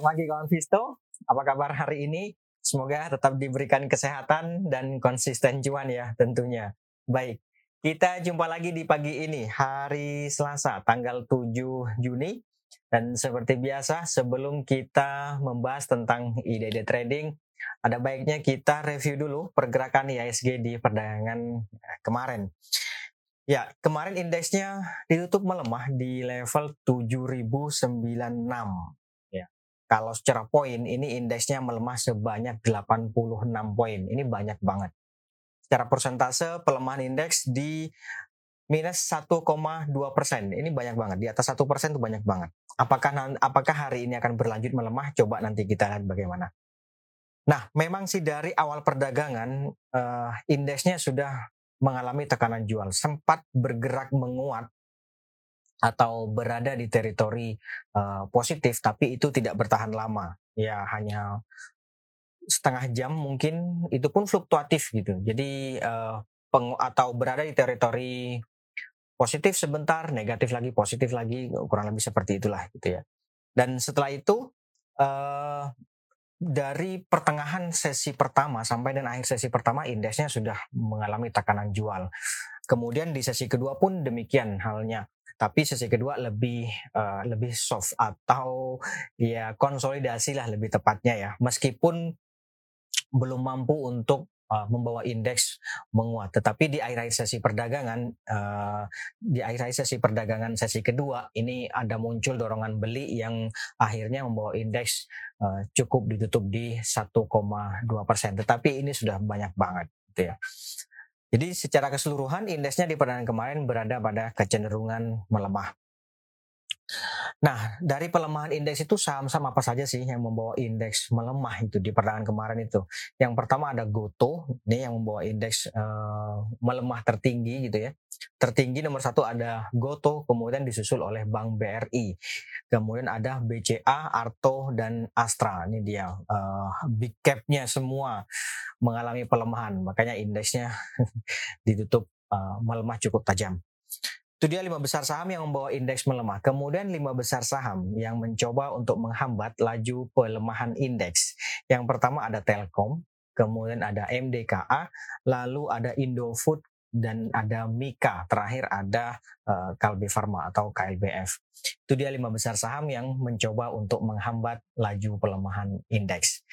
Selamat pagi kawan Visto, apa kabar hari ini? Semoga tetap diberikan kesehatan dan konsisten cuan ya tentunya. Baik, kita jumpa lagi di pagi ini, hari Selasa, tanggal 7 Juni. Dan seperti biasa, sebelum kita membahas tentang ide-ide trading, ada baiknya kita review dulu pergerakan IHSG di perdagangan kemarin. Ya, kemarin indeksnya ditutup melemah di level 7096 kalau secara poin ini indeksnya melemah sebanyak 86 poin. Ini banyak banget. Secara persentase pelemahan indeks di minus 1,2 persen. Ini banyak banget. Di atas 1 persen itu banyak banget. Apakah apakah hari ini akan berlanjut melemah? Coba nanti kita lihat bagaimana. Nah, memang sih dari awal perdagangan uh, indeksnya sudah mengalami tekanan jual, sempat bergerak menguat atau berada di teritori uh, positif tapi itu tidak bertahan lama. Ya hanya setengah jam mungkin itu pun fluktuatif gitu. Jadi uh, peng atau berada di teritori positif sebentar negatif lagi positif lagi kurang lebih seperti itulah gitu ya. Dan setelah itu uh, dari pertengahan sesi pertama sampai dan akhir sesi pertama indeksnya sudah mengalami tekanan jual. Kemudian di sesi kedua pun demikian halnya tapi sesi kedua lebih uh, lebih soft atau ya konsolidasi lah lebih tepatnya ya. Meskipun belum mampu untuk uh, membawa indeks menguat tetapi di akhir-akhir sesi perdagangan uh, di akhir-akhir sesi perdagangan sesi kedua ini ada muncul dorongan beli yang akhirnya membawa indeks uh, cukup ditutup di 1,2 persen. Tetapi ini sudah banyak banget gitu ya jadi secara keseluruhan indeksnya di perdagangan kemarin berada pada kecenderungan melemah. Nah, dari pelemahan indeks itu saham-saham apa saja sih yang membawa indeks melemah itu di perdagangan kemarin itu? Yang pertama ada Goto, ini yang membawa indeks uh, melemah tertinggi gitu ya. Tertinggi nomor satu ada Goto, kemudian disusul oleh Bank BRI. Kemudian ada BCA, Arto, dan Astra. Ini dia uh, big capnya semua mengalami pelemahan, makanya indeksnya ditutup uh, melemah cukup tajam. Itu dia lima besar saham yang membawa indeks melemah. Kemudian lima besar saham yang mencoba untuk menghambat laju pelemahan indeks. Yang pertama ada Telkom, kemudian ada MDKA, lalu ada Indofood, dan ada Mika. Terakhir ada uh, Pharma atau KLBF. Itu dia lima besar saham yang mencoba untuk menghambat laju pelemahan indeks.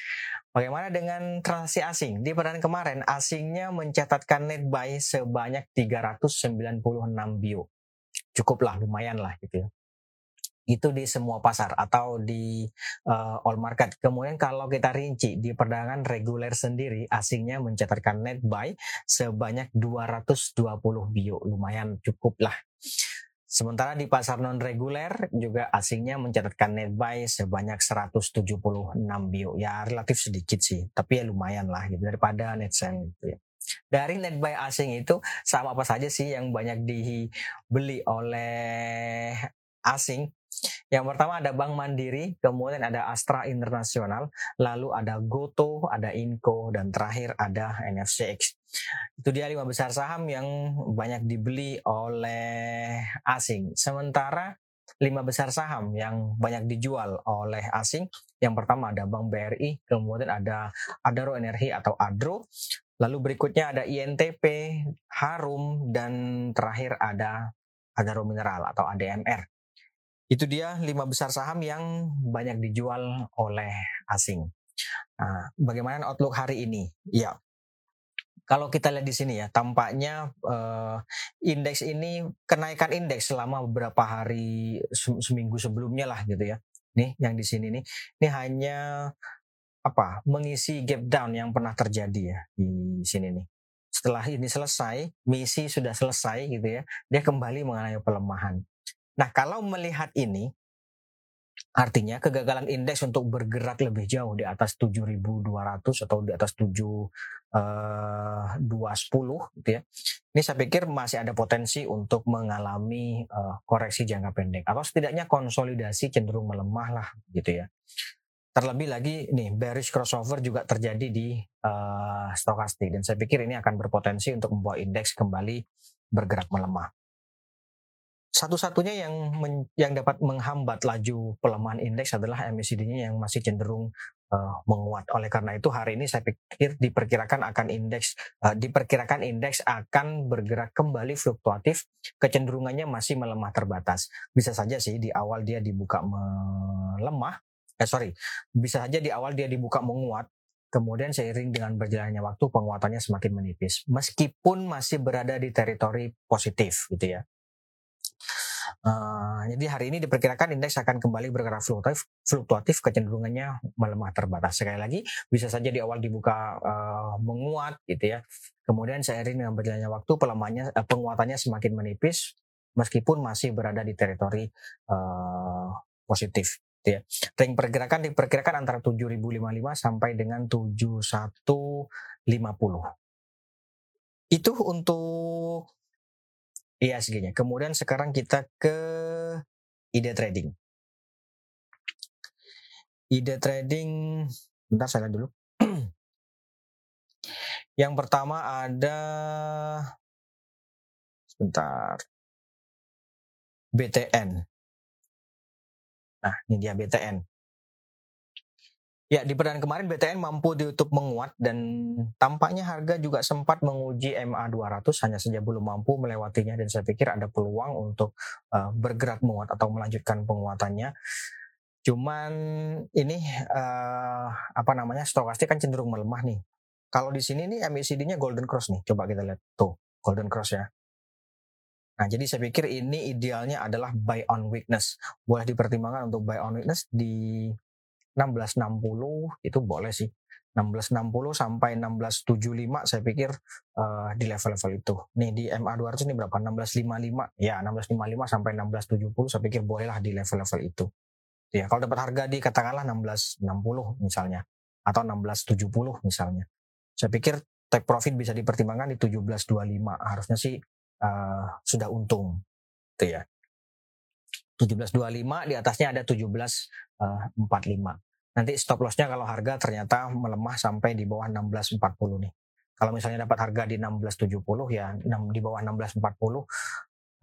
Bagaimana dengan transaksi asing? Di perdagangan kemarin asingnya mencatatkan net buy sebanyak 396 bio cukuplah lumayan lah gitu ya itu di semua pasar atau di uh, all market. Kemudian kalau kita rinci di perdagangan reguler sendiri asingnya mencatatkan net buy sebanyak 220 bio, lumayan cukup lah. Sementara di pasar non reguler juga asingnya mencatatkan net buy sebanyak 176 bio. Ya relatif sedikit sih, tapi ya lumayan lah gitu daripada net sell gitu ya dari net buy asing itu sama apa saja sih yang banyak dibeli oleh asing yang pertama ada Bank Mandiri, kemudian ada Astra Internasional, lalu ada Goto, ada Inco, dan terakhir ada NFCX. Itu dia lima besar saham yang banyak dibeli oleh asing. Sementara lima besar saham yang banyak dijual oleh asing. Yang pertama ada Bank BRI, kemudian ada Adaro Energi atau Adro, Lalu berikutnya ada INTP, Harum, dan terakhir ada Adaro Mineral atau ADMR. Itu dia lima besar saham yang banyak dijual oleh asing. Nah, bagaimana outlook hari ini? Ya, kalau kita lihat di sini ya, tampaknya uh, indeks ini kenaikan indeks selama beberapa hari seminggu sebelumnya lah gitu ya. Nih yang di sini nih, ini hanya apa mengisi gap down yang pernah terjadi ya di sini nih. Setelah ini selesai, misi sudah selesai gitu ya, dia kembali mengalami pelemahan. Nah, kalau melihat ini, artinya kegagalan indeks untuk bergerak lebih jauh di atas 7.200 atau di atas 7 uh, 210 gitu ya. Ini saya pikir masih ada potensi untuk mengalami uh, koreksi jangka pendek atau setidaknya konsolidasi cenderung melemah lah gitu ya. Terlebih lagi nih bearish crossover juga terjadi di uh, stokastik dan saya pikir ini akan berpotensi untuk membawa indeks kembali bergerak melemah. satu-satunya yang men, yang dapat menghambat laju pelemahan indeks adalah MACD-nya yang masih cenderung uh, menguat. Oleh karena itu hari ini saya pikir diperkirakan akan indeks uh, diperkirakan indeks akan bergerak kembali fluktuatif, kecenderungannya masih melemah terbatas. Bisa saja sih di awal dia dibuka melemah, eh sorry, bisa saja di awal dia dibuka menguat, Kemudian seiring dengan berjalannya waktu penguatannya semakin menipis, meskipun masih berada di teritori positif gitu ya. Uh, jadi hari ini diperkirakan indeks akan kembali bergerak fluktuatif, fluktuatif kecenderungannya melemah terbatas. Sekali lagi bisa saja di awal dibuka uh, menguat gitu ya. Kemudian seiring dengan berjalannya waktu pelemahannya uh, penguatannya semakin menipis meskipun masih berada di teritori uh, positif gitu ya. Ring pergerakan diperkirakan antara 7055 sampai dengan 7150. Itu untuk ISG-nya. Kemudian sekarang kita ke ide trading. Ide trading, bentar saya lihat dulu. Yang pertama ada sebentar. BTN. Nah, ini dia BTN. Ya, di perdana kemarin BTN mampu ditutup menguat dan tampaknya harga juga sempat menguji MA 200 hanya saja belum mampu melewatinya dan saya pikir ada peluang untuk uh, bergerak menguat atau melanjutkan penguatannya. Cuman ini uh, apa namanya stokastik kan cenderung melemah nih. Kalau di sini nih MACD-nya golden cross nih. Coba kita lihat tuh, golden cross ya. Nah, jadi saya pikir ini idealnya adalah buy on weakness. Boleh dipertimbangkan untuk buy on weakness di 1660 itu boleh sih. 1660 sampai 1675 saya pikir uh, di level-level itu. Nih di MA 200 ini berapa? 1655. Ya, 1655 sampai 1670 saya pikir bolehlah di level-level itu. Ya, kalau dapat harga di katakanlah 1660 misalnya atau 1670 misalnya. Saya pikir take profit bisa dipertimbangkan di 1725. Harusnya sih uh, sudah untung gitu ya. 1725 di atasnya ada 1745 uh, nanti stop lossnya kalau harga ternyata melemah sampai di bawah 1640 nih. Kalau misalnya dapat harga di 1670 ya di bawah 1640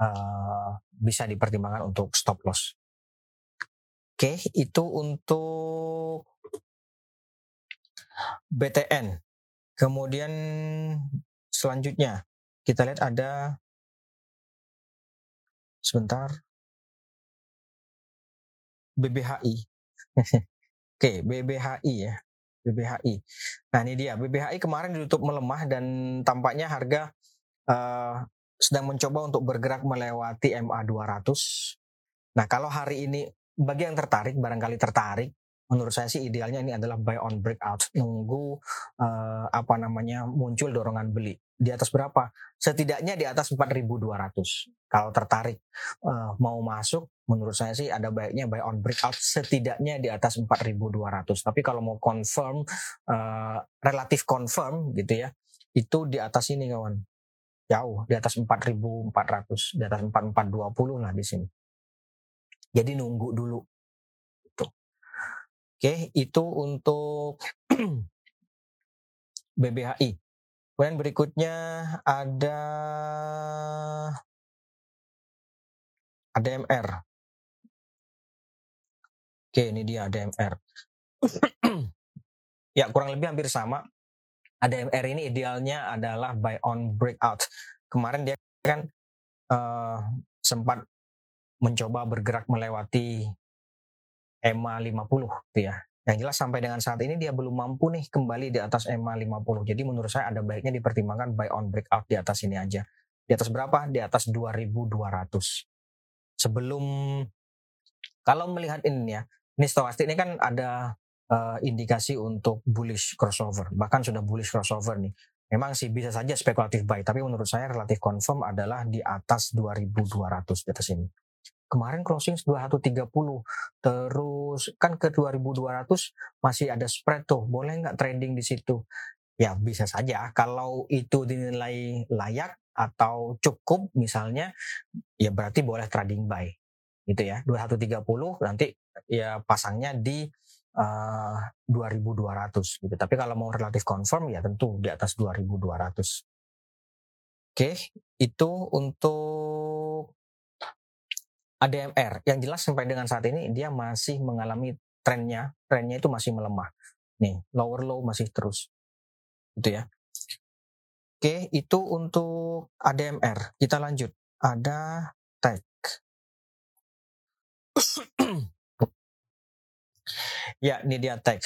uh, bisa dipertimbangkan untuk stop loss. Oke itu untuk BTN kemudian selanjutnya kita lihat ada sebentar. BBHI. Oke, BBHI ya. BBHI. Nah ini dia, BBHI kemarin ditutup melemah dan tampaknya harga uh, sedang mencoba untuk bergerak melewati MA 200. Nah kalau hari ini bagi yang tertarik, barangkali tertarik, menurut saya sih idealnya ini adalah buy on breakout nunggu uh, apa namanya muncul dorongan beli di atas berapa? Setidaknya di atas 4.200 kalau tertarik uh, mau masuk menurut saya sih ada baiknya buy on breakout setidaknya di atas 4.200 tapi kalau mau confirm uh, relatif confirm gitu ya itu di atas ini kawan. Jauh di atas 4.400 di atas 4.420 lah di sini. Jadi nunggu dulu. Oke, itu untuk BBHI. Kemudian berikutnya ada ADMR. Oke, ini dia ADMR. ya, kurang lebih hampir sama. ADMR ini idealnya adalah buy on breakout. Kemarin dia kan uh, sempat mencoba bergerak melewati EMA 50 gitu ya. Yang jelas sampai dengan saat ini dia belum mampu nih kembali di atas EMA 50. Jadi menurut saya ada baiknya dipertimbangkan buy on breakout di atas ini aja. Di atas berapa? Di atas 2200. Sebelum kalau melihat ini ya, ini stokastik ini kan ada uh, indikasi untuk bullish crossover, bahkan sudah bullish crossover nih. Memang sih bisa saja spekulatif buy, tapi menurut saya relatif confirm adalah di atas 2200 di atas ini kemarin closing 2130 terus kan ke 2200 masih ada spread tuh. Boleh nggak trading di situ? Ya bisa saja. Kalau itu dinilai layak atau cukup misalnya ya berarti boleh trading buy. Gitu ya. 2130 nanti ya pasangnya di uh, eh, 2200 gitu. Tapi kalau mau relatif confirm ya tentu di atas 2200 oke itu untuk ADMR yang jelas sampai dengan saat ini dia masih mengalami trennya, trennya itu masih melemah. Nih, lower low masih terus. Itu ya. Oke, itu untuk ADMR. Kita lanjut. Ada tag. ya, ini dia tag.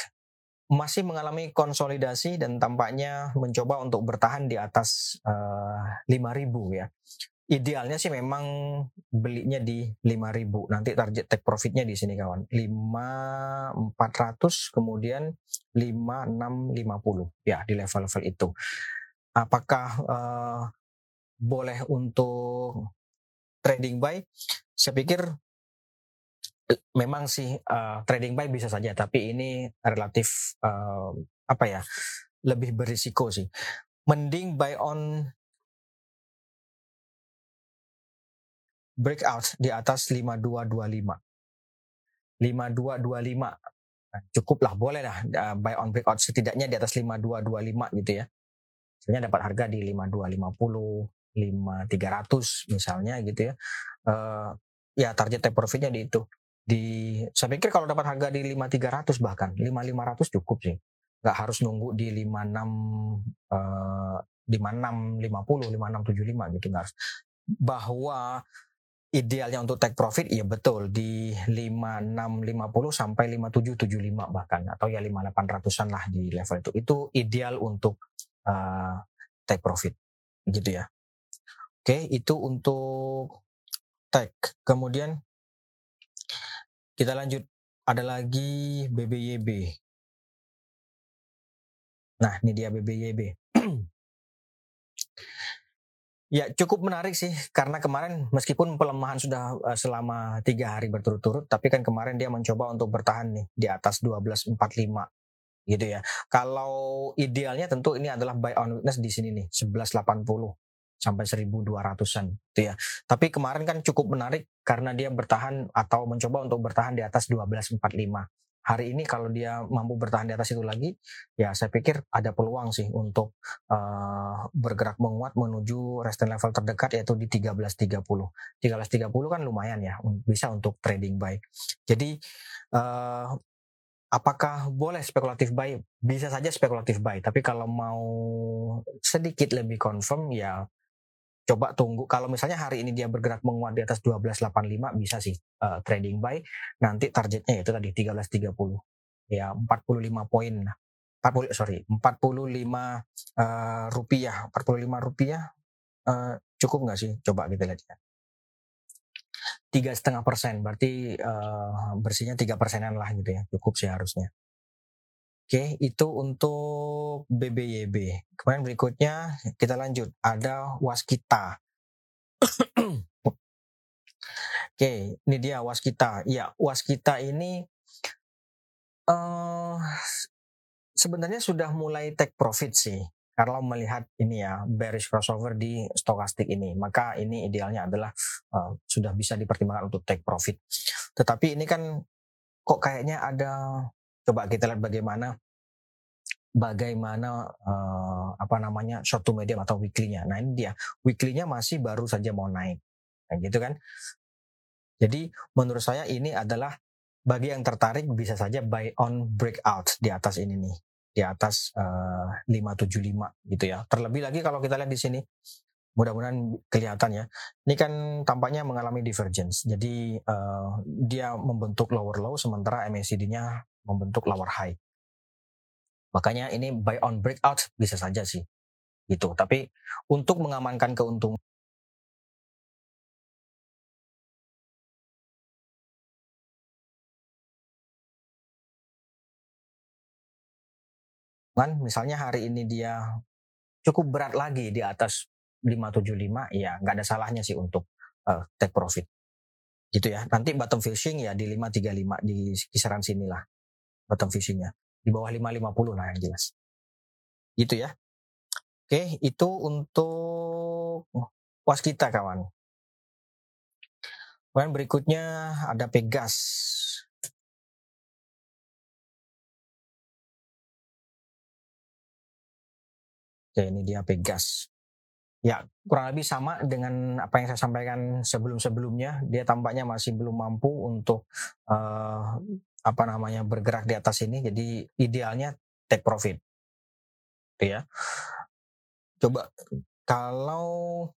Masih mengalami konsolidasi dan tampaknya mencoba untuk bertahan di atas uh, eh, 5000 ya idealnya sih memang belinya di 5000 nanti target take profitnya di sini kawan. 5400 kemudian 5650 ya di level-level itu. Apakah uh, boleh untuk trading buy? Saya pikir memang sih uh, trading buy bisa saja. Tapi ini relatif uh, apa ya lebih berisiko sih. Mending buy on breakout di atas 5225. 5225 nah, cukup lah boleh lah uh, buy on breakout setidaknya di atas 5225 gitu ya. Misalnya dapat harga di 5250, 5300 misalnya gitu ya. Uh, ya target take profitnya di itu. Di saya pikir kalau dapat harga di 5300 bahkan 5500 cukup sih. Nggak harus nunggu di 56 uh, 56 50 5675 gitu nggak harus bahwa idealnya untuk take profit ya betul di 5650 sampai 5775 bahkan atau ya 5800-an lah di level itu. Itu ideal untuk uh, take profit gitu ya. Oke, itu untuk take. Kemudian kita lanjut ada lagi BBYB. Nah, ini dia BBYB. Ya cukup menarik sih karena kemarin meskipun pelemahan sudah uh, selama tiga hari berturut-turut, tapi kan kemarin dia mencoba untuk bertahan nih di atas 12.45 gitu ya. Kalau idealnya tentu ini adalah buy on weakness di sini nih 11.80 sampai 1200-an gitu ya. Tapi kemarin kan cukup menarik karena dia bertahan atau mencoba untuk bertahan di atas 12.45 hari ini kalau dia mampu bertahan di atas itu lagi, ya saya pikir ada peluang sih untuk uh, bergerak menguat menuju resistance level terdekat yaitu di 1330. 1330 kan lumayan ya, bisa untuk trading buy. Jadi uh, apakah boleh spekulatif buy? Bisa saja spekulatif buy, tapi kalau mau sedikit lebih confirm ya coba tunggu kalau misalnya hari ini dia bergerak menguat di atas 1285 bisa sih uh, trading buy. Nanti targetnya itu tadi 1330 ya 45 poin. 40 sorry 45 uh, rupiah. 45 rupiah uh, cukup nggak sih? Coba kita lihat ya. Tiga setengah persen berarti uh, bersihnya tiga persenan lah gitu ya cukup sih harusnya Oke, itu untuk BBYB. Kemudian berikutnya kita lanjut. Ada Waskita. Oke, ini dia Waskita. Ya, Waskita ini uh, sebenarnya sudah mulai take profit sih. Kalau melihat ini ya bearish crossover di stokastik ini, maka ini idealnya adalah uh, sudah bisa dipertimbangkan untuk take profit. Tetapi ini kan kok kayaknya ada coba kita lihat bagaimana bagaimana uh, apa namanya short to medium atau weekly-nya. Nah ini dia weekly-nya masih baru saja mau naik, nah, gitu kan? Jadi menurut saya ini adalah bagi yang tertarik bisa saja buy on breakout di atas ini nih, di atas uh, eh, 575 gitu ya. Terlebih lagi kalau kita lihat di sini, mudah-mudahan kelihatan ya. Ini kan tampaknya mengalami divergence. Jadi uh, dia membentuk lower low sementara MACD-nya membentuk lower high. Makanya ini buy on breakout bisa saja sih. Gitu. Tapi untuk mengamankan keuntungan misalnya hari ini dia cukup berat lagi di atas 575 ya nggak ada salahnya sih untuk uh, take profit gitu ya nanti bottom fishing ya di 535 di kisaran sinilah bottom fishingnya di bawah 550 lah yang jelas. Gitu ya. Oke, itu untuk was kita kawan. Kemudian berikutnya ada Pegas. Oke, ini dia Pegas. Ya, kurang lebih sama dengan apa yang saya sampaikan sebelum-sebelumnya. Dia tampaknya masih belum mampu untuk uh, apa namanya bergerak di atas ini. Jadi idealnya take profit. Ya. Coba kalau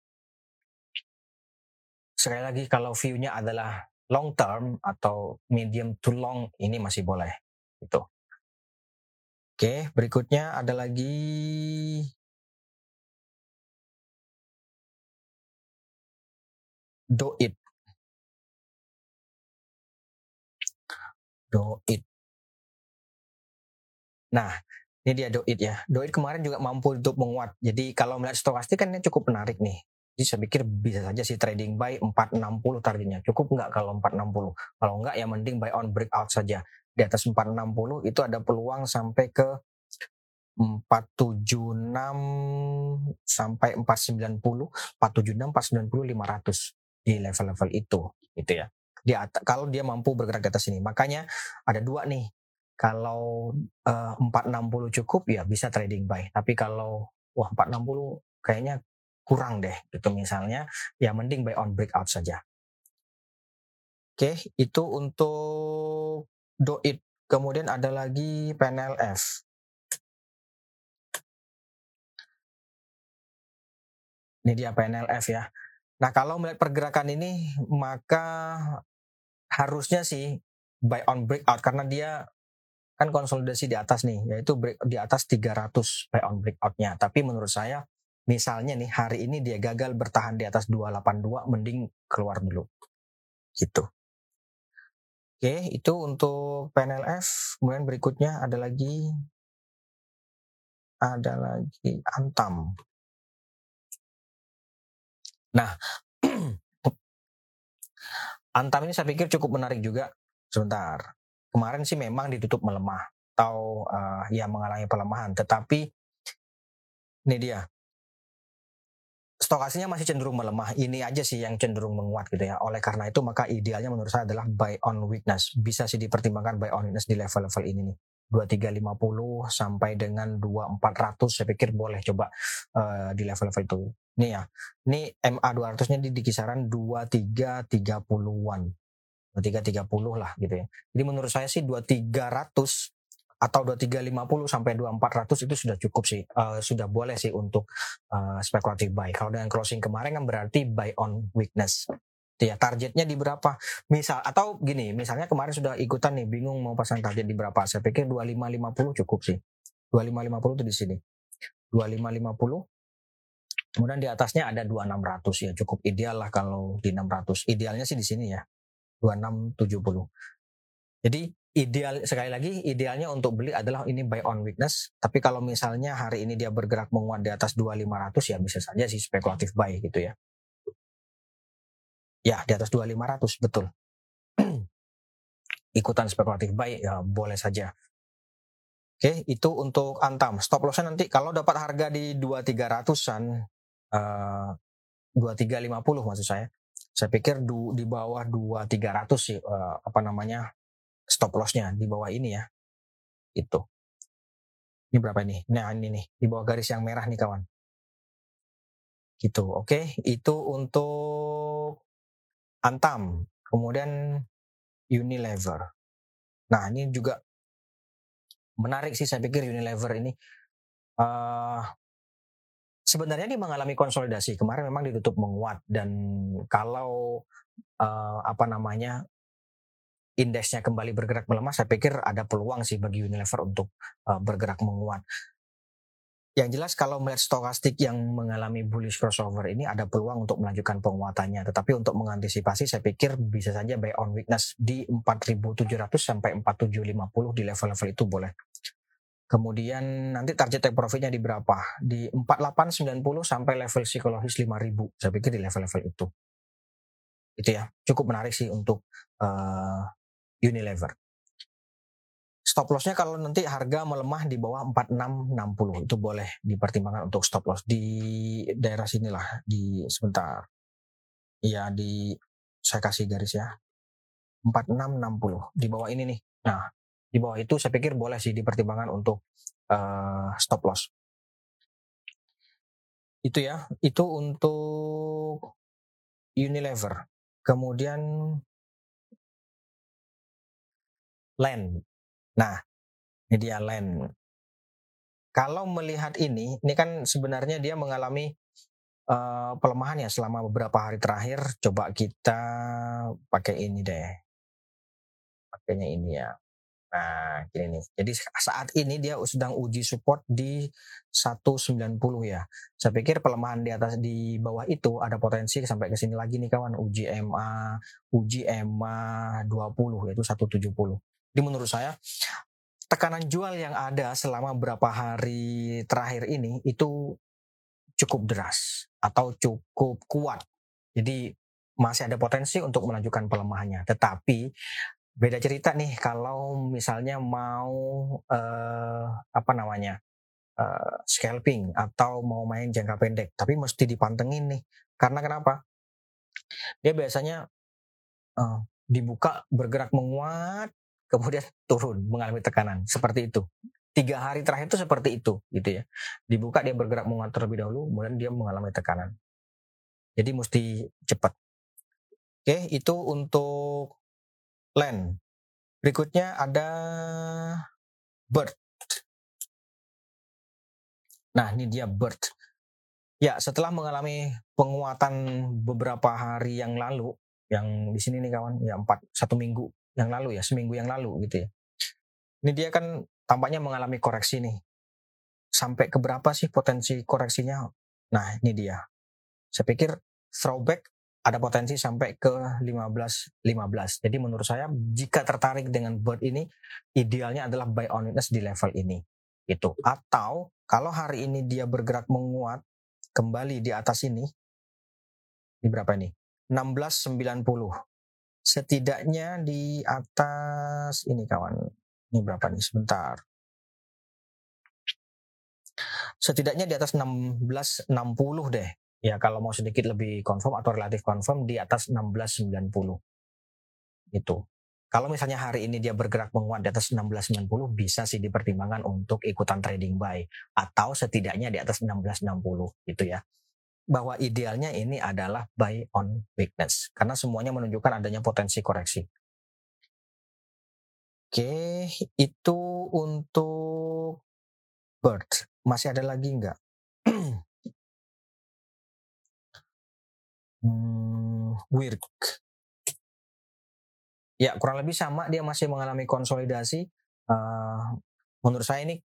sekali lagi kalau view-nya adalah long term atau medium to long ini masih boleh itu. Oke, berikutnya ada lagi do it. Do it. Nah, ini dia do it ya. Do it kemarin juga mampu untuk menguat. Jadi kalau melihat stokastik kan ini cukup menarik nih. Jadi saya pikir bisa saja sih trading buy 460 targetnya. Cukup nggak kalau 460? Kalau nggak ya mending buy on breakout saja. Di atas 460 itu ada peluang sampai ke 476 sampai 490, 476, 490, 500 di level-level itu gitu ya di atas, kalau dia mampu bergerak di atas ini. Makanya ada dua nih. Kalau uh, eh, 460 cukup ya bisa trading buy. Tapi kalau wah 460 kayaknya kurang deh gitu misalnya ya mending buy on breakout saja. Oke itu untuk do it kemudian ada lagi PNLF ini dia PNLF ya. Nah, kalau melihat pergerakan ini, maka harusnya sih buy on breakout karena dia kan konsolidasi di atas nih, yaitu break, di atas 300 buy on breakoutnya. Tapi menurut saya, misalnya nih hari ini dia gagal bertahan di atas 282, mending keluar dulu. Gitu. Oke, itu untuk PNLF. Kemudian berikutnya ada lagi ada lagi Antam. Nah, Antam ini saya pikir cukup menarik juga. Sebentar. Kemarin sih memang ditutup melemah atau uh, ya mengalami pelemahan, tetapi ini dia. Stokasinya masih cenderung melemah. Ini aja sih yang cenderung menguat gitu ya. Oleh karena itu maka idealnya menurut saya adalah buy on weakness. Bisa sih dipertimbangkan buy on weakness di level-level ini nih. 2350 sampai dengan 2400 saya pikir boleh coba uh, di level-level itu. Nih ya. Ini MA 200-nya di, di kisaran 2330-an. 2330 lah gitu ya. Jadi menurut saya sih 2300 atau 2350 sampai 2400 itu sudah cukup sih. Uh, sudah boleh sih untuk uh, spekulatif buy. Kalau dengan closing kemarin kan berarti buy on weakness ya targetnya di berapa? Misal atau gini misalnya kemarin sudah ikutan nih bingung mau pasang target di berapa. Saya pikir 2550 cukup sih. 2550 itu di sini. 2550 kemudian di atasnya ada 2600 ya cukup ideal lah kalau di 600 idealnya sih di sini ya 2670 jadi ideal sekali lagi idealnya untuk beli adalah ini buy on weakness. Tapi kalau misalnya hari ini dia bergerak menguat di atas 2500 ya bisa saja sih spekulatif buy gitu ya Ya, di atas 2500 betul. Ikutan spekulatif baik ya boleh saja. Oke, itu untuk Antam. Stop lossnya nanti kalau dapat harga di 2300-an uh, 2350 maksud saya. Saya pikir du, di bawah 2300 sih uh, apa namanya? stop lossnya di bawah ini ya. Itu. Ini berapa ini? Nah, ini nih, di bawah garis yang merah nih kawan. Gitu. Oke, itu untuk Antam, kemudian Unilever. Nah ini juga menarik sih saya pikir Unilever ini. Uh, sebenarnya dia mengalami konsolidasi kemarin memang ditutup menguat dan kalau uh, apa namanya indeksnya kembali bergerak melemah, saya pikir ada peluang sih bagi Unilever untuk uh, bergerak menguat. Yang jelas kalau melihat stokastik yang mengalami bullish crossover ini ada peluang untuk melanjutkan penguatannya. Tetapi untuk mengantisipasi saya pikir bisa saja buy on weakness di 4.700 sampai 4.750 di level-level itu boleh. Kemudian nanti target take profitnya di berapa? Di 4890 sampai level psikologis 5000. Saya pikir di level-level itu. Itu ya, cukup menarik sih untuk uh, Unilever. Stop lossnya kalau nanti harga melemah di bawah 4660 itu boleh dipertimbangkan untuk stop loss di daerah sinilah di sebentar. Iya di saya kasih garis ya. 4660 di bawah ini nih. Nah, di bawah itu saya pikir boleh sih dipertimbangkan untuk uh, stop loss. Itu ya, itu untuk Unilever. Kemudian land. Nah, ini dia land. Kalau melihat ini, ini kan sebenarnya dia mengalami uh, pelemahan ya selama beberapa hari terakhir. Coba kita pakai ini deh. Pakainya ini ya. Nah, gini nih. Jadi saat ini dia sedang uji support di 190 ya. Saya pikir pelemahan di atas di bawah itu ada potensi sampai ke sini lagi nih kawan. Uji MA, uji MA 20 yaitu 170. Jadi menurut saya tekanan jual yang ada selama beberapa hari terakhir ini itu cukup deras atau cukup kuat. Jadi masih ada potensi untuk melanjutkan pelemahannya. Tetapi beda cerita nih kalau misalnya mau uh, apa namanya uh, scalping atau mau main jangka pendek, tapi mesti dipantengin nih. Karena kenapa? Dia biasanya uh, dibuka bergerak menguat, kemudian turun mengalami tekanan. Seperti itu. Tiga hari terakhir itu seperti itu gitu ya. Dibuka dia bergerak menguat terlebih dahulu kemudian dia mengalami tekanan. Jadi mesti cepat. Oke itu untuk land. Berikutnya ada bird. Nah ini dia bird. Ya setelah mengalami penguatan beberapa hari yang lalu yang di sini nih kawan ya empat satu minggu yang lalu ya, seminggu yang lalu gitu ya. Ini dia kan tampaknya mengalami koreksi nih. Sampai ke berapa sih potensi koreksinya? Nah, ini dia. Saya pikir throwback ada potensi sampai ke 15 15. Jadi menurut saya jika tertarik dengan bird ini idealnya adalah buy on witness di level ini. Itu. Atau kalau hari ini dia bergerak menguat kembali di atas ini di berapa ini? 1690 setidaknya di atas ini kawan. Ini berapa nih? Sebentar. Setidaknya di atas 1660 deh. Ya kalau mau sedikit lebih confirm atau relatif confirm di atas 1690. Itu. Kalau misalnya hari ini dia bergerak menguat di atas 1690 bisa sih dipertimbangkan untuk ikutan trading buy atau setidaknya di atas 1660 gitu ya bahwa idealnya ini adalah buy on weakness karena semuanya menunjukkan adanya potensi koreksi. Oke, itu untuk bird. Masih ada lagi nggak? hmm, work. Ya, kurang lebih sama. Dia masih mengalami konsolidasi. Uh, menurut saya ini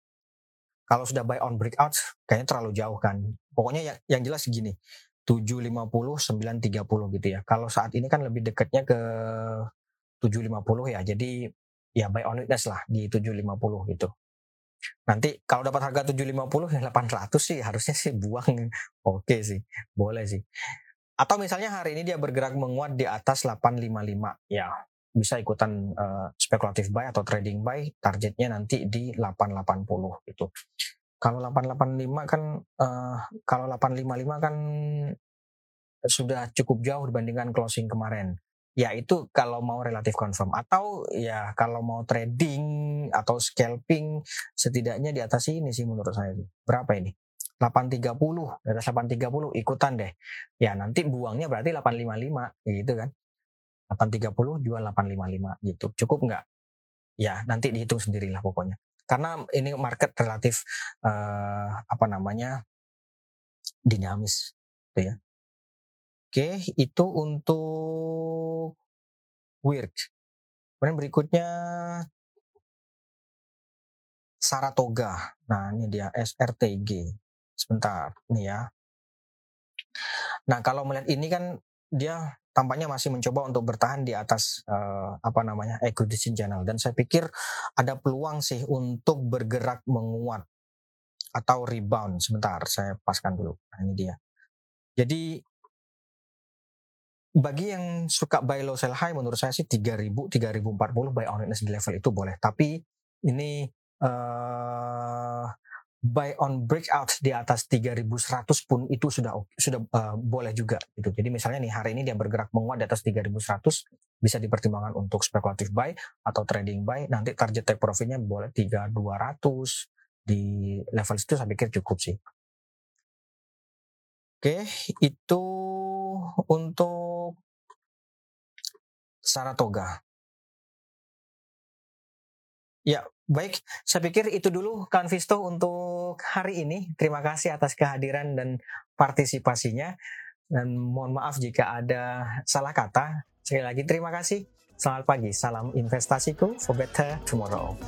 kalau sudah buy on breakout kayaknya terlalu jauh kan. Pokoknya yang, yang jelas segini. 750 930 gitu ya. Kalau saat ini kan lebih dekatnya ke 750 ya. Jadi ya buy on weakness lah di 750 gitu. Nanti kalau dapat harga 750 ya 800 sih harusnya sih buang. Oke sih. Boleh sih. Atau misalnya hari ini dia bergerak menguat di atas 855 ya bisa ikutan uh, spekulatif buy atau trading buy targetnya nanti di 880 gitu. Kalau 885 kan uh, kalau 855 kan sudah cukup jauh dibandingkan closing kemarin. Ya itu kalau mau relatif confirm atau ya kalau mau trading atau scalping setidaknya di atas ini sih menurut saya. Berapa ini? 830, di atas 830 ikutan deh. Ya nanti buangnya berarti 855 gitu kan. 830 jual 855 gitu. Cukup nggak? Ya, nanti dihitung sendirilah pokoknya. Karena ini market relatif uh, apa namanya? dinamis gitu ya. Oke, itu untuk work. Kemudian berikutnya Saratoga. Nah, ini dia SRTG. Sebentar, nih ya. Nah, kalau melihat ini kan dia tampaknya masih mencoba untuk bertahan di atas uh, apa namanya acquisition channel. Dan saya pikir ada peluang sih untuk bergerak menguat atau rebound. Sebentar saya paskan dulu. Nah, ini dia. Jadi bagi yang suka buy low sell high menurut saya sih 3000 3040 buy on witness di level itu boleh. Tapi ini uh, buy on breakout di atas 3100 pun itu sudah sudah uh, boleh juga gitu. Jadi misalnya nih hari ini dia bergerak menguat di atas 3100 bisa dipertimbangkan untuk spekulatif buy atau trading buy. Nanti target take profitnya boleh 3200 di level itu saya pikir cukup sih. Oke, itu untuk Saratoga. Ya, baik. Saya pikir itu dulu Kan Visto untuk hari ini. Terima kasih atas kehadiran dan partisipasinya. Dan mohon maaf jika ada salah kata. Sekali lagi terima kasih. Selamat pagi, salam investasiku. For better tomorrow.